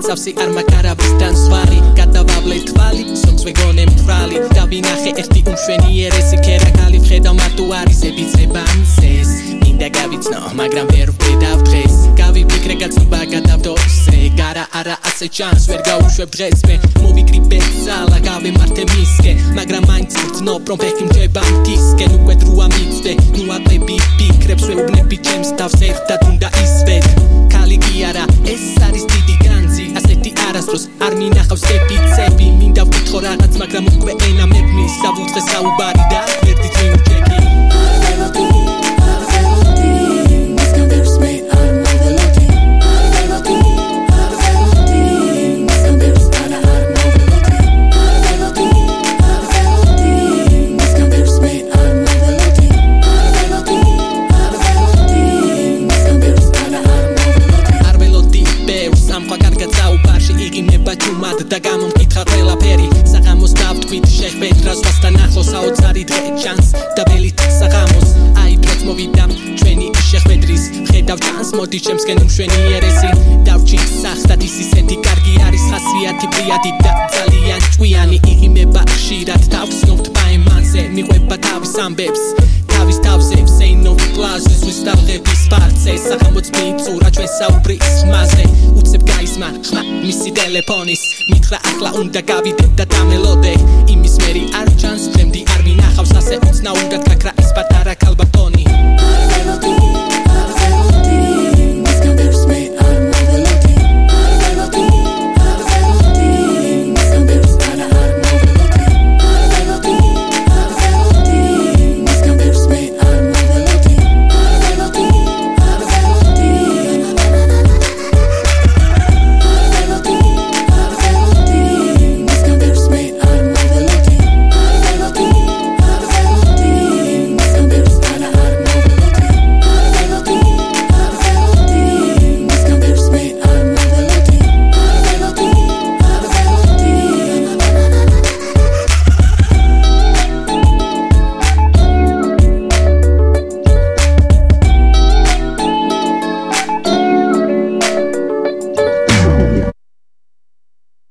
მსავსი არ მაგარავის დანსვალი. გადავავლე თვალი სოქს ვეგონე მთვრალი. დავინახე ერთი უმშვენიერესი ქერაკალი ვხედავ მარტო არის ებიცებანსეს მინდა გავიცნო მაგრამ ვერ ვხედავ დღეს. გავიფიქრე გაცნობა გადავდოსე გარა არა ასე ჩანს ვერ გაუშვებ დღეს. მე მოვიკრიბე ზალა გავემართე მისკენ მაგრამ მაინც ვძნობ რომ ფეხი მჯება მთისკენ უკვე დროა მიცდე ნუ აყები ფიქრებს ვეუბნები ჩემს თავს ერთად უნდა ისვეთ კალი კი არა ეს არის არასდროს არ მინახავს ეპიცები მინდა ვკითხო რაღაც მაგრამ უკვე ენა მეფნის დავუწყე საუბარი და ერთი წინ ჩანს მოდი ჩემსკენ უმშვენიერესი დავჭი სახსად ის ისეთი კარგი არის ხასიათი პრიადი და ძალიან ჭვიანი იღიმება ხშირად თავს ნოფთ პაემანზე. მიყვება თავის ამბებს თავის თავზე ვსეინო პლაზის ვისტავღების პარცე საღამოც მიწურა ჩვენ საუბრის ხმაზე უცებ გაისმა ხმა მისი ტელეფონის. მითხრა ახლა უნდა გავიდე და დამელოდე. იმის მერი არ ჩანს ჩემდი არ მინახავს ასე უცნაურად გაქრა ის პატ